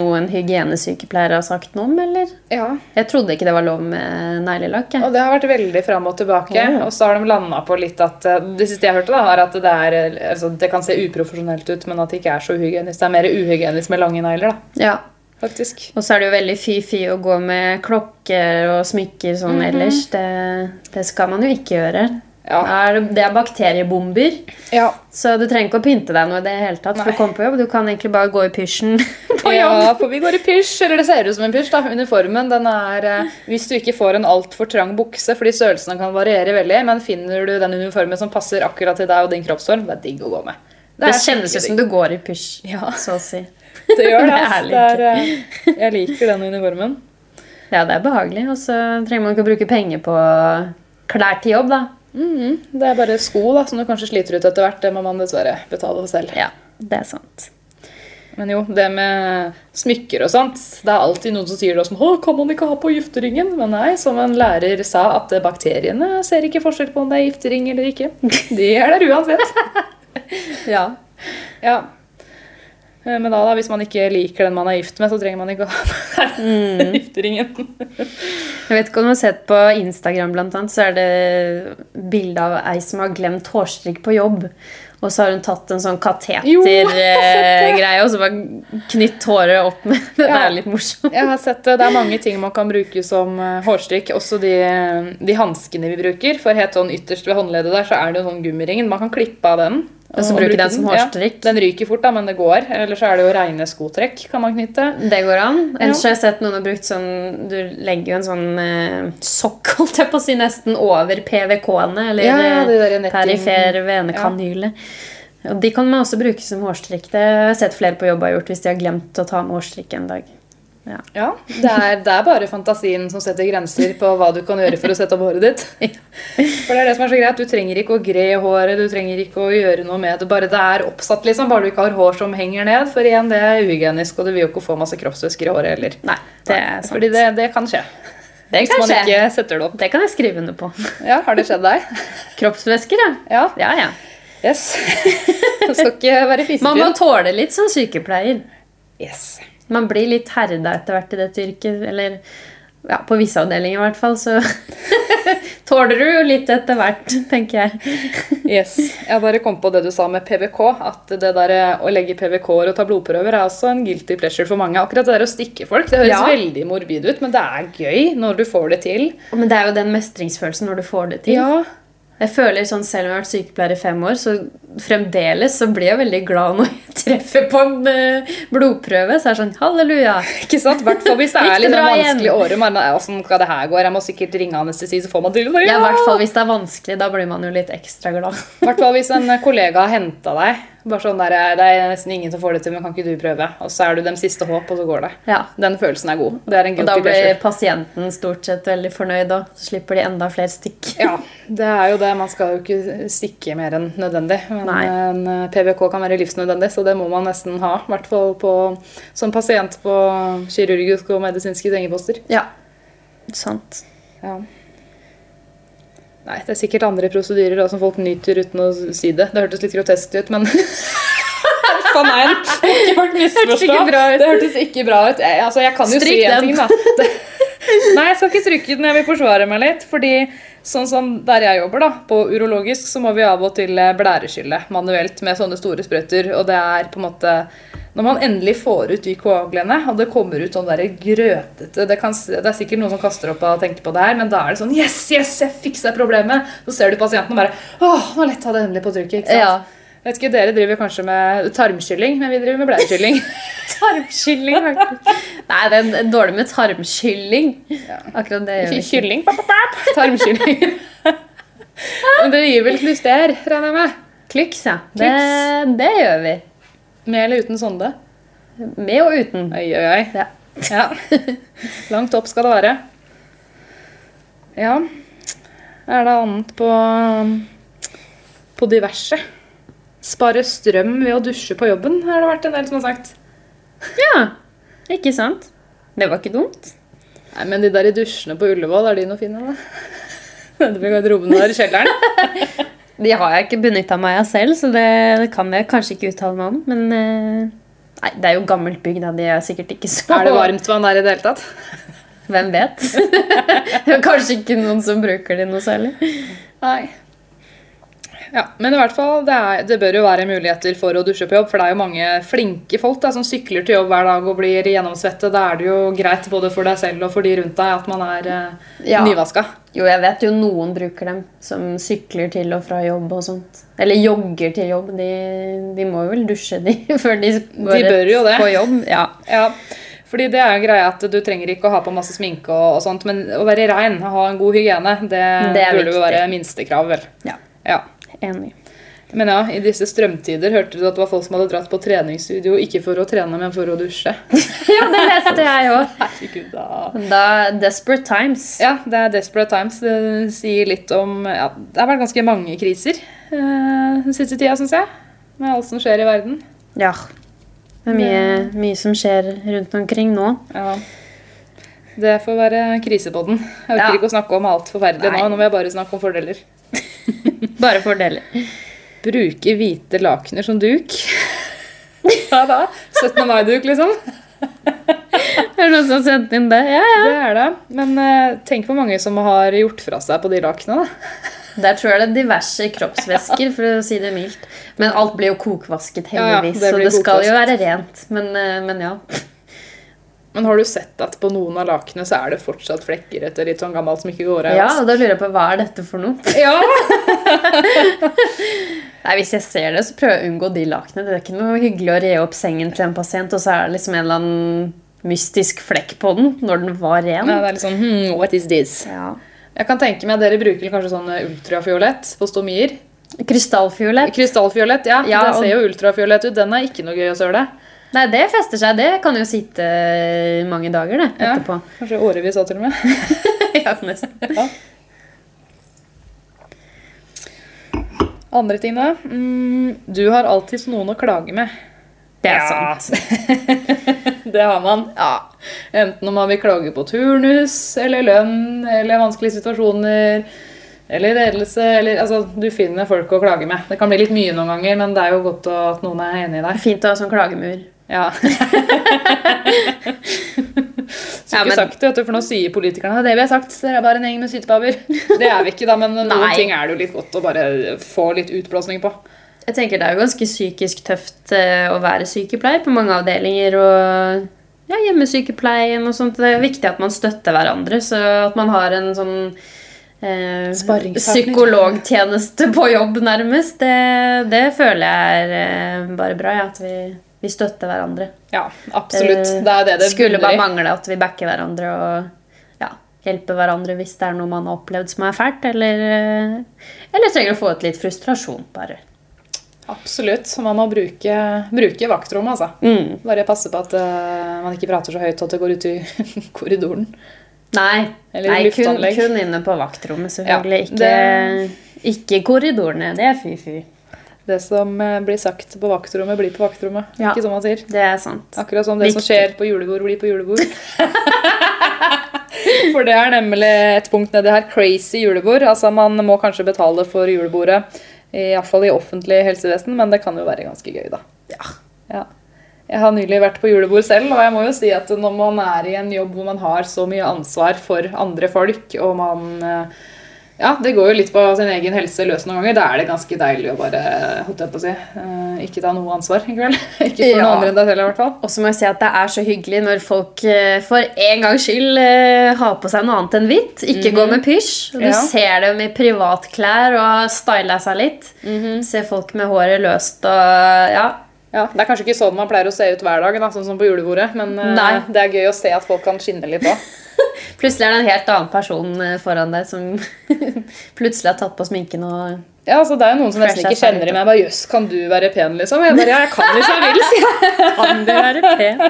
noe en hygienesykepleier har sagt noe om, eller? Ja, Jeg trodde ikke det var lov med neglelakk. Og det har vært veldig fram og tilbake. Ja. Og så har de landa på litt at eh, Det siste jeg hørte, da, er at det, er, altså, det kan se uprofesjonelt ut, men at det ikke er så uhygienisk. Det er mer uhygienisk med lange negler, da, Ja. Faktisk. Og så er det jo veldig fy-fy å gå med klokker og smykker sånn ellers. Det, det skal man jo ikke gjøre. Ja. Er det, er bakteriebomber. Ja, Så du trenger ikke å pynte deg noe i det hele tatt for å komme på jobb. Du kan egentlig bare gå i pysjen på jobb. ja, for vi går i pysj, eller det ser ut som en pysj. da, Uniformen den er eh, Hvis du ikke får en altfor trang bukse, fordi størrelsene kan variere veldig, men finner du den uniformen som passer akkurat til deg og din kroppsform, det er digg å gå med. Det, det kjennes ut som du går i pysj, Ja. så å si. Det gjør det. Eh, jeg liker den uniformen. Ja, det er behagelig. Og så trenger man ikke å bruke penger på klær til jobb, da. Det er bare sko da, som du kanskje sliter ut etter hvert. Det må man dessverre betale selv. Ja, det er sant. Men jo, det med smykker og sånt Det er alltid noen som sier det som kan man ikke ha på gifteringen? Men nei, som en lærer sa, at bakteriene ser ikke forskjell på om det er giftering eller ikke. De er der uansett. Ja. Ja. Eh, Men da, da, hvis man ikke liker den man er gift med, så trenger man ikke å ha Mm. gifteringen. Jeg vet ikke om du har sett på Instagram, blant annet, så er det bilde av ei som har glemt hårstrikk på jobb. Og så har hun tatt en sånn katetergreie og så bare knytt håret opp med Det Ja. er litt morsomt. Jeg har sett det. Det er mange ting man kan bruke som eh, hårstrikk. Også de, de hanskene vi bruker. For helt sånn ytterst ved håndleddet der så er det jo sånn gummiringen. Man kan klippe av den. Og så bruker bruke bruke den som hårstrikk? ja. Den ryker fort, da, men det går. Eller så er det jo reine skotrekk kan man knytte. Det går an. Ellers Ja. har jeg sett noen har brukt sånn Du legger jo en sånn eh, sokk, holdt jeg på å si, nesten over PVK-ene. Eller Ja, det perifer venekanyle. Og de kan man også bruke som hårstrikk. Det har jeg sett flere på jobb har gjort hvis de har glemt å ta med hårstrikk en dag. Ja. Ja, det er, det er bare fantasien som setter grenser på hva du kan gjøre for å sette opp håret ditt. For det er det som er så greit. Du trenger ikke å gre håret, du trenger ikke å gjøre noe med det. Bare det er oppsatt, liksom. Bare du ikke har hår som henger ned. For igjen, det er uhygienisk, og du vil jo ikke få masse kroppsvæsker i håret heller. Nei, det er sant. Fordi det, det kan skje. det kan man skje. ikke det kan jeg skrive under på. Ja, Har det skjedd deg? Kroppsvæsker, ja. Ja. Ja, ja. Yes. Du skal ikke være Man må tåle litt som sykepleier. Yes. Man blir litt herda etter hvert i dette yrket. Eller ja, på visse avdelinger i hvert fall, så tåler du jo litt etter hvert, tenker jeg. yes. Jeg bare kom på det du sa med PVK. At det der eh, å legge PVK-er og ta blodprøver er også en guilty pleasure for mange. Akkurat det der å stikke folk, det høres Ja. veldig morbid ut, men det er gøy når du får det til. Men det er jo den mestringsfølelsen når du får det til. Ja, Jeg føler sånn, Selv om jeg har vært sykepleier i fem år, så fremdeles så blir jeg veldig glad når jeg treffer på en eh, blodprøve. Så er det sånn halleluja. ikke sant? hvert fall hvis det er litt vanskelig året. Man, er, Hvordan skal det her gå? Jeg må sikkert ringe anestesi, så får man til det. Ja, i hvert fall hvis det er vanskelig. Da blir man jo litt ekstra glad. I hvert fall hvis en kollega har henta deg. Bare sånn der, Det er nesten ingen som får det til, men kan ikke du prøve? Og så er du dem siste håp, og så går det. Ja. Den følelsen er god. Det er en Og da blir pleasure. pasienten stort sett veldig fornøyd, og så slipper de enda flere stikk. Ja, det er jo det. Man skal jo ikke stikke mer enn nødvendig. Men en PBK PVK kan være livsnødvendig, så det må man nesten ha. I hvert fall på, som pasient på kirurgisk og medisinske sengeposter. Ja, sant. Ja. Nei, det er sikkert andre prosedyrer da, som folk nyter uten å si det. Det hørtes litt groteskt ut, men Faen nei, ikke folk misforstå. Det hørtes ikke bra ut. Jeg, altså, jeg kan jo Stryk si en ting, da. Det, nei, jeg skal ikke stryke den. Jeg vil forsvare meg litt. Fordi sånn som der jeg jobber, da, på urologisk, så må vi av og til blæreskylle manuelt med sånne store sprøyter. Og det er på en måte Når man endelig får ut de koaglene, og det kommer ut sånn der grøtete det, kan, det er sikkert noen som kaster opp og tenker på det her, men da er det sånn Yes, yes, jeg fiksa problemet! Så ser du pasienten og bare Åh, nå letta det endelig på trykket. ikke sant? Ja. Jeg vet ikke, Dere driver kanskje med tarmkylling, men vi driver med bleiekylling. Tarmkylling, faktisk. Nei, det er dårlig med tarmkylling. Akkurat det gjør vi ikke. Kylling, tarmkylling. men dere gir vel klyster, regner jeg med? Klyks, ja. Det, det gjør vi. Med eller uten sonde? Med og uten. Oi, oi, oi. Ja. Ja. Langt opp skal det være. Ja. Er det annet på på diverse? Spare strøm ved å dusje på jobben, har det vært en del som har sagt. Ja, ikke sant? Det var ikke dumt. Nei, Men de der i dusjene på Ullevål, er de noe fine, da? Nede ved garderoben der i kjelleren? De har jeg ikke benytta meg av selv, så det, kan jeg kanskje ikke uttale meg om. Men eh, nei, det er jo gammelt bygg, da. De er sikkert ikke så Er det varmtvann der i det hele tatt? Hvem vet? det er kanskje ikke noen som bruker de noe særlig. Nei. Ja, Men i hvert fall, det, er, det bør jo være muligheter for å dusje på jobb. For det er jo mange flinke folk da, som sykler til jobb hver dag og blir gjennomsvette. Da er det jo greit både for deg selv og for de rundt deg at man er eh, Ja. nyvaska. Jo, jeg vet jo noen bruker dem som sykler til og fra jobb og sånt. Eller jogger til jobb. De, de må jo vel dusje, de, før de går De på jobb. Ja. Ja, fordi det er jo greia at du trenger ikke å ha på masse sminke og, og sånt, men å være rein, ha en god hygiene, det, Det burde jo være minstekrav, vel. ja. Ja. Enig. Men ja, i disse strømtider hørte du at det var folk som hadde dratt på treningsstudio ikke for å trene, men for å dusje. Ja, det leste jeg òg. Herregud, da. Da Desperate Times. Ja, det er desperate times. Det sier litt om ja, Det har vært ganske mange kriser uh, den siste tida, syns jeg. Med alt som skjer i verden. Ja. Det er mye, mye som skjer rundt omkring nå. Ja. Det får være krisepodden. Jeg orker Ja. ikke å snakke om alt forferdelig Nei. nå. Nå må jeg bare snakke om fordeler. Bare fordeler. Bruke hvite lakener som duk. Hva da? 17. mai-duk, liksom? Er det noen som har sendt inn det? Ja, ja. Det er det. Men uh, tenk på mange som har gjort fra seg på de lakenene. Der tror jeg det er diverse kroppsvæsker, for å si det mildt. Men alt blir jo kokvasket, Ja, ja, heldigvis. det så det skal jo være rent. Men, uh, men ja. Men har du sett at på noen av lakenene så er det fortsatt flekker etter litt sånn gammelt som ikke går av? Ja, og da lurer jeg på hva er dette for noe? Ja. Nei, Hvis jeg ser det, så prøver jeg å unngå de lakenene. Det er ikke noe hyggelig å re opp sengen til en pasient, og så er det liksom en eller annen mystisk flekk på den når den var ren. Nei, det er litt sånn hmm, What is this? Ja. Jeg kan tenke meg at dere bruker kanskje sånn ultrafiolett på stomier. Krystallfiolett. Krystallfiolett, ja. Ja, det og- ser jo ultrafiolett ut. Den er ikke noe gøy å søle. Nei, det fester seg. Det kan jo sitte mange dager det, Ja. etterpå. Kanskje årevis òg, til og med. ja, nesten. Andre ting, da. Mm, du har alltids noen å klage med. Det er Ja. sant. Det har man. Ja. Enten om man vil klage på turnus, eller lønn, eller vanskelige situasjoner, eller ledelse, eller Altså, du finner folk å klage med. Det kan bli litt mye noen ganger, men det er jo godt at noen er enig i deg. Fint å ha sånn klagemur. Ja. Så Ja, ikke men- sagt det, for nå sier politikerne det vi har sagt, dere er bare en gjeng med sytepaver. Det er vi ikke, da, men noen ting er det jo litt godt å bare få litt utblåsning på. Jeg tenker Det er jo ganske psykisk tøft eh, å være sykepleier på mange avdelinger. og ja, Hjemmesykepleien og sånt. Det er viktig at man støtter hverandre. Så at man har en sånn eh, psykologtjeneste på jobb, nærmest, det, det føler jeg er eh, bare bra. Ja, at vi, vi støtter hverandre. Ja, absolutt. Eh, Det er det det Skulle bare mangle at vi backer hverandre og ja, hjelper hverandre hvis det er noe man har opplevd som er fælt. Eller, eh, eller trenger å få ut litt frustrasjon, bare. Absolutt. Man må bruke, bruke vaktrommet, altså. Mm. Bare passe på at uh, man ikke prater så høyt at det går ut i korridoren. Nei, Eller nei kun, kun inne på vaktrommet, selvfølgelig. Ja, ikke, ikke korridorene. Det er fy-fy. Det som eh, blir sagt på vaktrommet, blir på vaktrommet. Ja. Ikke som man sier. Det er sant. Akkurat som det som skjer på julebord, blir på julebord. For det er nemlig et punkt nedi her. Crazy julebord. Altså Man må kanskje betale for julebordet, iallfall i offentlig helsevesen, men det kan jo være ganske gøy, da. Ja. Ja. Jeg har nylig vært på julebord selv, og jeg må jo si at når man er i en jobb hvor man har så mye ansvar for andre folk, og man eh, Ja, det går jo litt på sin egen helse løs noen ganger. Da er det ganske deilig å bare holdt jeg på å si, eh, ikke ta noe ansvar i kveld. ikke for Ja. noen andre enn deg selv, i hvert fall. Og så må jeg si at det er så hyggelig når folk eh, for en gangs skyld eh, har på seg noe annet enn hvitt. Ikke går med pysj. Du Ja. ser dem i privatklær og har styla seg litt. Ser folk med håret løst og ja. Ja, Det er kanskje ikke sånn man pleier å se ut hver dag, da, sånn som på julebordet, men eh, Nei. det er gøy å se at folk kan skinne litt òg. Plutselig er det en helt annen person eh, foran deg som plutselig har tatt på sminken og Ja, altså, det er jo noen som nesten ikke kjenner i meg. Bare, Jøss, kan du være pen, liksom? Jeg bare, ja, jeg kan hvis jeg vil, sier jeg. Kan du være pen?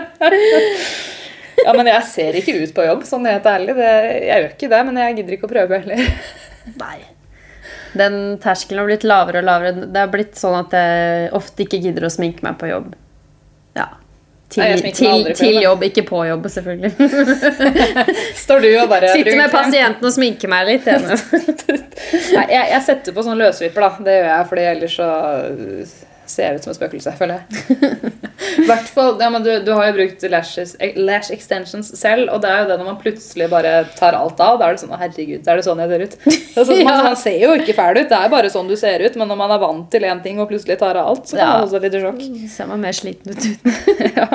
Ja, men jeg ser ikke ut på jobb, sånn helt ærlig. Det, jeg gjør ikke det, men jeg gidder ikke å prøve heller. Nei. Den terskelen har blitt lavere og lavere. Det har blitt sånn at jeg ofte ikke gidder å sminke meg på jobb. Ja. Til, Nei, til, til jobb, ikke på jobb, selvfølgelig. Står du og bare Sitter med pasienten og sminker meg litt. jeg. Nei, jeg, jeg setter på sånn løsvipper, da. Det gjør jeg, fordi ellers så ser ut som et spøkelse, føler jeg. Hvert fall, ja, men du, du har jo brukt lashes, eh, lash extensions selv, og det er jo det når man plutselig bare tar alt av. Da er det sånn, herregud, er det sånn jeg ser ut? Sånn, man, man ser jo ikke fæl ut, det er bare sånn du ser ut, men når man er vant til én ting og plutselig tar av alt, så kan Ja. man også litt i sjokk. Ser man mer sliten ut uten. ja.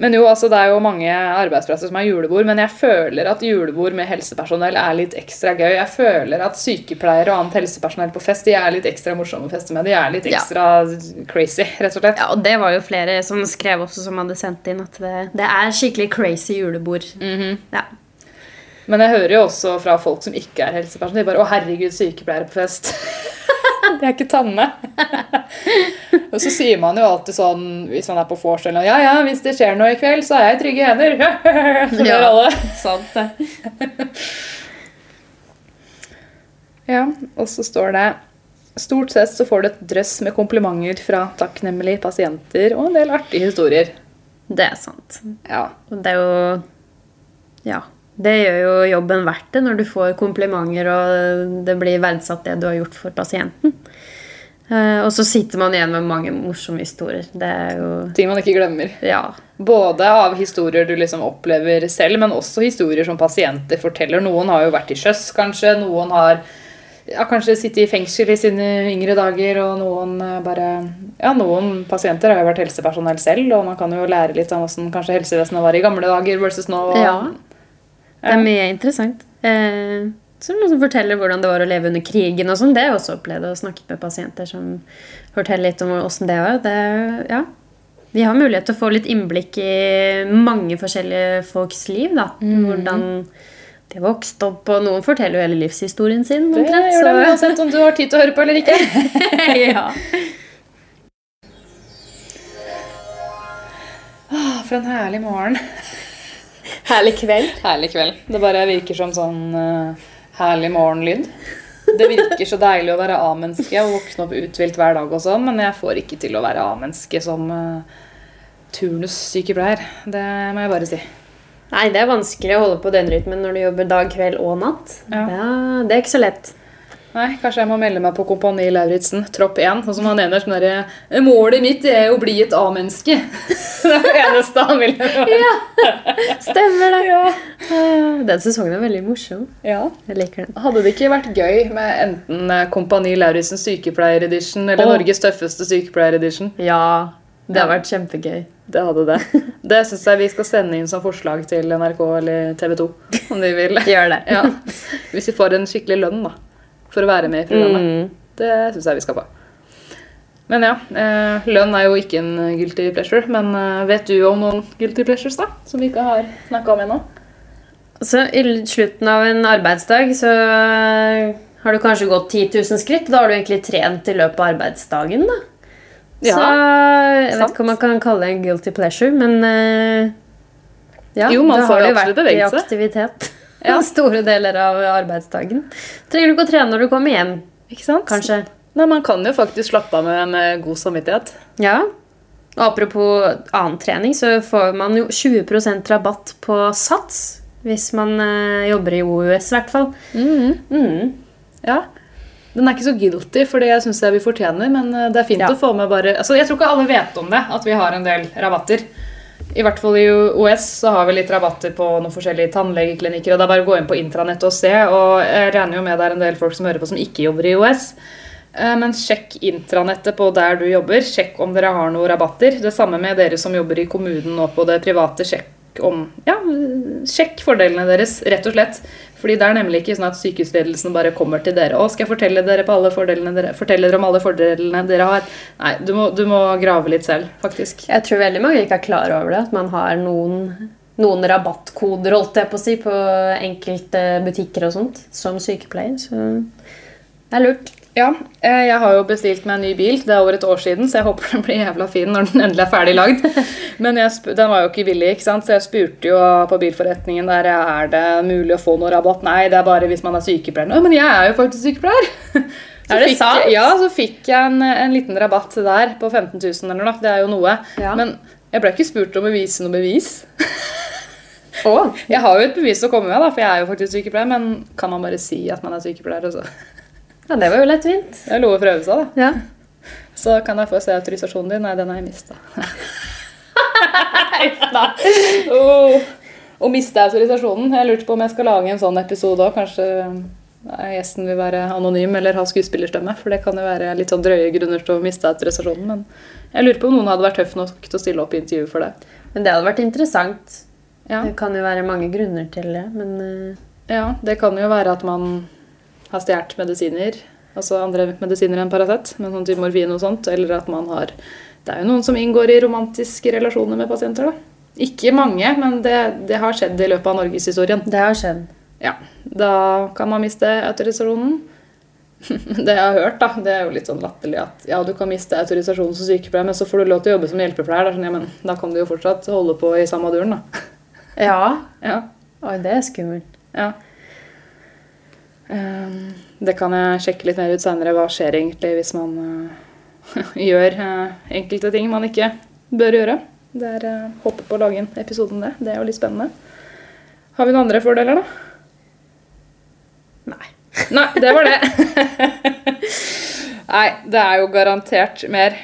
Men jo, altså det er jo mange arbeidsplasser som er julebord, men jeg føler at julebord med helsepersonell er litt ekstra gøy. Jeg føler at sykepleiere og annet helsepersonell på fest de er litt ekstra morsomme å feste med. De er litt Ja. ekstra crazy, rett og slett. Ja, og det var jo flere som skrev også, som hadde sendt inn at det, det er skikkelig crazy julebord. ja. Men jeg hører jo også fra folk som ikke er helsepersonell, de bare 'Å, herregud, sykepleiere på fest'. det er ikke Tanne. og så sier man jo alltid sånn hvis man er på vors eller noe 'Ja, ja, hvis det skjer noe i kveld, så er jeg i trygge hender'. Så ja, alle. sant det. Ja, og så står det Stort sett så får du et drøss med komplimenter fra takknemlige pasienter og en del artige historier. Det er sant. Ja, det er jo Ja. Det gjør jo jobben verdt det når du får komplimenter og det blir verdsatt det du har gjort for pasienten. Eh, og så sitter man igjen med mange morsomme historier. Det er jo Ting man ikke glemmer. Ja. Både av historier du liksom opplever selv, men også historier som pasienter forteller. Noen har jo vært i sjøs, kanskje. Noen har ja, kanskje sittet i fengsel i sine yngre dager, og noen eh, bare Ja, noen pasienter har jo vært helsepersonell selv, og man kan jo lære litt om hvordan kanskje helsevesenet var i gamle dager versus nå. ja. Det er mye interessant. Eh, det som forteller hvordan det var å leve under krigen. og sånn. Det har jeg også opplevd og snakket med pasienter som forteller litt om åssen det var. Det, ja. Vi har mulighet til å få litt innblikk i mange forskjellige folks liv. da. Hvordan de har vokst opp, og noen forteller jo hele livshistorien sin. Det gjør det uansett om du har tid til å høre på eller ikke. ja. Ah, For en herlig morgen. Herlig kveld. Herlig kveld. Det bare virker som sånn uh, herlig morgenlyd. Det virker så deilig å være A-menneske og våkne opp uthvilt hver dag og sånn, men jeg får ikke til å være A-menneske som uh, turnussykepleier. Det må jeg bare si. Nei, det er vanskelig å holde på den rytmen når du jobber dag, kveld og natt. Ja. det er ikke så lett. Nei, kanskje jeg må melde meg på Kompani Lauritzen, tropp 1. Sånn som han ene sånn derre Målet mitt er å bli et A-menneske. det er det eneste han vil. Ja, stemmer det. Ja. Den sesongen er veldig morsom. ja. Jeg liker den. Hadde det ikke vært gøy med enten eh, Kompani Lauritzen sykepleier-edition eller oh. Norges tøffeste sykepleier-edition? Ja, det hadde vært kjempegøy. Det hadde det. Det syns jeg vi skal sende inn som forslag til NRK eller TV 2. Om de vil. Gjør det. Ja. Hvis vi får en skikkelig lønn da, for å være med i programmet. Mm. Det syns jeg vi skal få. Men ja, eh, lønn er jo ikke en guilty pleasure. Men eh, vet du om noen guilty pleasures da, som vi ikke har snakka om ennå? Så i slutten av en arbeidsdag så eh, har du kanskje gått 10 000 skritt. Da har du egentlig trent i løpet av arbeidsdagen. da. Ja, så jeg vet ikke om man kan kalle det en guilty pleasure, men ja, Jo, man får jo vært i aktivitet Ja. store deler av arbeidsdagen. Trenger du ikke å trene når du kommer hjem, Ikke sant? kanskje. Nei, Man kan jo faktisk slappe av med, en god samvittighet. Ja. Og apropos annen trening, så får man jo 20% rabatt på sats hvis man eh, jobber i OUS, i hvert fall. Mm. Ja. Den er ikke så guilty, for det syns jeg vi fortjener. Men eh, det er fint Ja. å få med bare altså, Jeg tror ikke alle vet om det, at vi har en del rabatter. I hvert fall i OS så har vi litt rabatter på noen forskjellige tannlegeklinikker. og Det er bare å gå inn på intranettet og se. Og jeg regner jo med det er en del folk som hører på som ikke jobber i OS. Eh, Men sjekk intranettet på der du jobber. Sjekk om dere har noen rabatter. Det samme med dere som jobber i kommunen og på det private. Sjekk om Ja, sjekk fordelene deres, rett og slett. Fordi det er nemlig ikke sånn at sykehusledelsen bare kommer til dere og skal jeg fortelle dere, dere, fortelle dere om alle fordelene dere har. Nei, du må, du må grave litt selv, faktisk. Jeg tror veldig mange ikke er klar over det, at man har noen, noen rabattkoder holdt jeg på å si, på enkelte butikker og sånt, som sykepleier. Så det er lurt. Ja, eh, jeg har jo bestilt meg en ny bil. Det er over et år siden, så jeg håper den blir jævla fin når den endelig er ferdig lagd. Men den var jo ikke billig, ikke sant? så jeg spurte jo på bilforretningen der er det mulig å få noe rabatt. Nei, det er bare hvis man er sykepleier. Å, men jeg er jo faktisk sykepleier! Så Er det fikk sant? Ja, så fikk jeg en, en liten rabatt der på 15 000 eller noe. Det er jo noe. Ja. Men jeg ble ikke spurt om å vise noe bevis. Oh. Jeg har jo et bevis å komme med, da, for jeg er jo faktisk sykepleier. Men kan man bare si at man er sykepleier? Og så? Ja, det var jo lettvint. Det er lov å prøve seg, da. Ja. Så kan jeg få se autorisasjonen din. Nei, den har jeg mista. oh, å miste autorisasjonen. Jeg lurte på om jeg skal lage en sånn episode òg. Kanskje nei, gjesten vil være anonym eller ha skuespillerstemme. For det kan jo være litt sånn drøye grunner til å miste autorisasjonen. Men jeg lurer på om noen hadde vært tøff nok til å stille opp i intervju for det. Men det hadde vært interessant. Ja, Det kan jo være mange grunner til det, men eh, ja det kan jo være at man har stjålet medisiner. Altså andre medisiner enn Paracet, men sånn type morfin og sånt. Eller at man har Det er jo noen som inngår i romantiske relasjoner med pasienter, da. Ikke mange, men det, det har skjedd i løpet av norgeshistorien. det har skjedd. Ja, da kan man miste autorisasjonen. Det jeg har hørt, da, det er jo litt sånn latterlig at ja, du kan miste autorisasjonen som sykepleier, men så får du lov til å jobbe som hjelpepleier. Da, sånn, ja, men, da kan du jo fortsatt holde på i samme duren, da. Ja. Ja, Oi, det er skummelt. ja. Ehm, det kan jeg sjekke litt mer ut seinere. Hva skjer egentlig hvis man eh, gjør eh, enkelte ting man ikke bør gjøre? Det er håper på å lage en episode om det. Det er jo litt spennende. Har vi noen andre fordeler, da? Nei. Nei, det var det. Nei, det er jo garantert mer.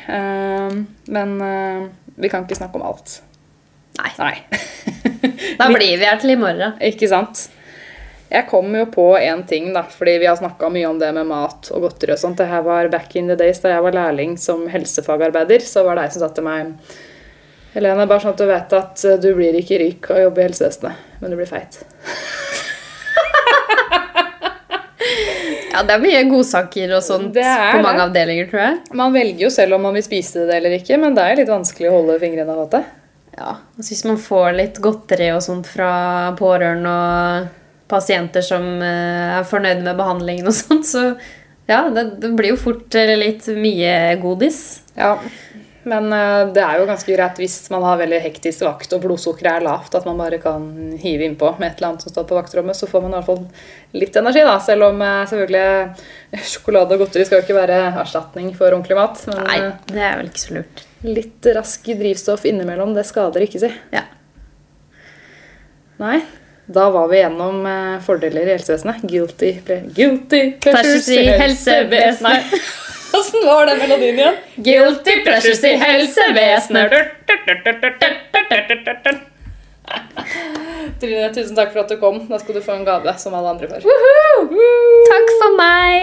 men eh, vi kan ikke snakke om alt. Nei. Nei. Da blir vi her til i morgen. ikke sant? Jeg kom jo på én ting, da, fordi vi har snakka mye om det med mat og godteri og sånt. Det her var back in the days da jeg var lærling som helsefagarbeider. Så var det ei som sa til meg Helene, bare sånn at du vet at eh, du blir ikke rik av å jobbe i helsevesenet, men du blir feit. Ja, det er mye godsaker og sånt på mange det. avdelinger, tror jeg. Man velger jo selv om man vil spise det eller ikke, men det er litt vanskelig å holde fingrene av det. Ja, altså Hvis man får litt godteri og sånt fra pårørende og pasienter som eh, er fornøyd med behandlingen og sånt, så ja, det, det blir jo fort eh, litt mye godis. Ja, men eh, det er jo ganske greit hvis man har veldig hektisk vakt og blodsukkeret er lavt, at man bare kan hive innpå med et eller annet som står på vaktrommet, så får man i hvert fall litt energi, da. Selv om selvfølgelig sjokolade og godteri skal jo ikke være erstatning for ordentlig mat. Men Nei, det er vel ikke så lurt. litt rask drivstoff innimellom, det skader ikke, si. Ja. Nei. Da var vi gjennom eh, fordeler i helsevesenet. Guilty, guilty pleasures i helsevesenet. Åssen var den melodien igjen? Guilty pleasures i helsevesenet. Trine, tusen takk for at du kom. Da skal du få en gave som alle andre får. Takk for meg.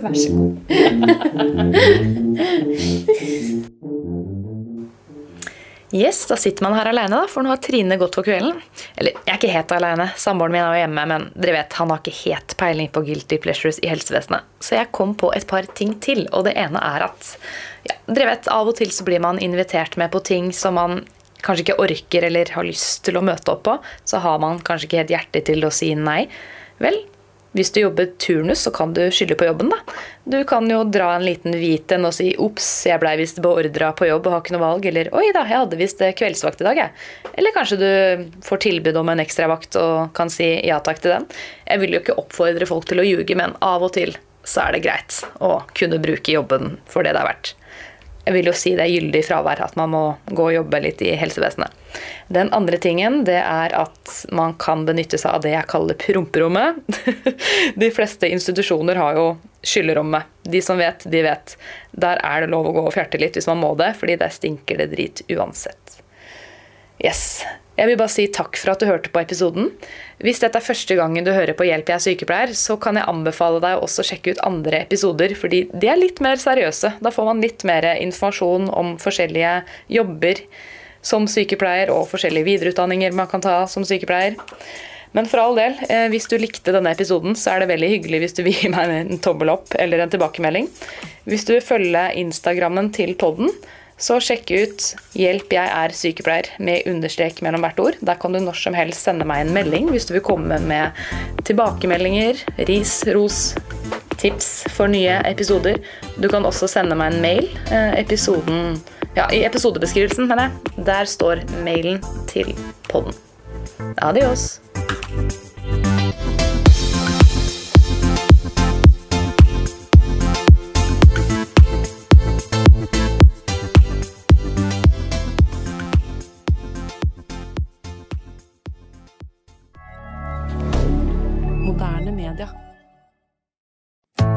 Vær så god. Yes, da sitter man her alene, da, for nå har Trine gått for kvelden. Eller, jeg er ikke helt alene. Samboeren min er jo hjemme, men dere vet, han har ikke helt peiling på guilty pleasures i helsevesenet. Så jeg kom på et par ting til, og det ene er at ja, dere vet, av og til så blir man invitert med på ting som man kanskje ikke orker eller har lyst til å møte opp på. Så har man kanskje ikke helt hjerte til å si nei. Vel, hvis du jobber turnus, så kan du skylde på jobben, da. Du kan jo dra en liten hvit en og si 'ops, jeg blei visst beordra på jobb og har ikke noe valg', eller 'oi da, jeg hadde visst kveldsvakt i dag', jeg. Eller kanskje du får tilbud om en ekstravakt og kan si ja takk til den. Jeg vil jo ikke oppfordre folk til å ljuge, men av og til så er det greit å kunne bruke jobben for det det er verdt. Jeg vil jo si det er gyldig fravær at man må gå og jobbe litt i helsevesenet. Den andre tingen det er at man kan benytte seg av det jeg kaller promperommet. De fleste institusjoner har jo skyllerommet. De som vet, de vet. Der er det lov å gå og fjerte litt hvis man må det, fordi der stinker det drit uansett. Yes. Jeg vil bare si takk for at du hørte på episoden. Hvis dette er første gangen du hører på Hjelp, jeg er sykepleier, så kan jeg anbefale deg å også sjekke ut andre episoder, fordi de er litt mer seriøse. Da får man litt mer informasjon om forskjellige jobber som sykepleier, og forskjellige videreutdanninger man kan ta som sykepleier. Men for all del, eh, hvis du likte denne episoden, så er det veldig hyggelig hvis du vil gi meg en tommel opp eller en tilbakemelding. Hvis du vil følge Instagrammen til podden, så sjekk ut 'Hjelp, jeg er sykepleier' med understrek mellom hvert ord. Der kan du når som helst sende meg en melding hvis du vil komme med tilbakemeldinger, ris, ros, tips for nye episoder. Du kan også sende meg en mail. eh, Episoden, ja, I episodebeskrivelsen, mener jeg. Der står mailen til podden. Adios.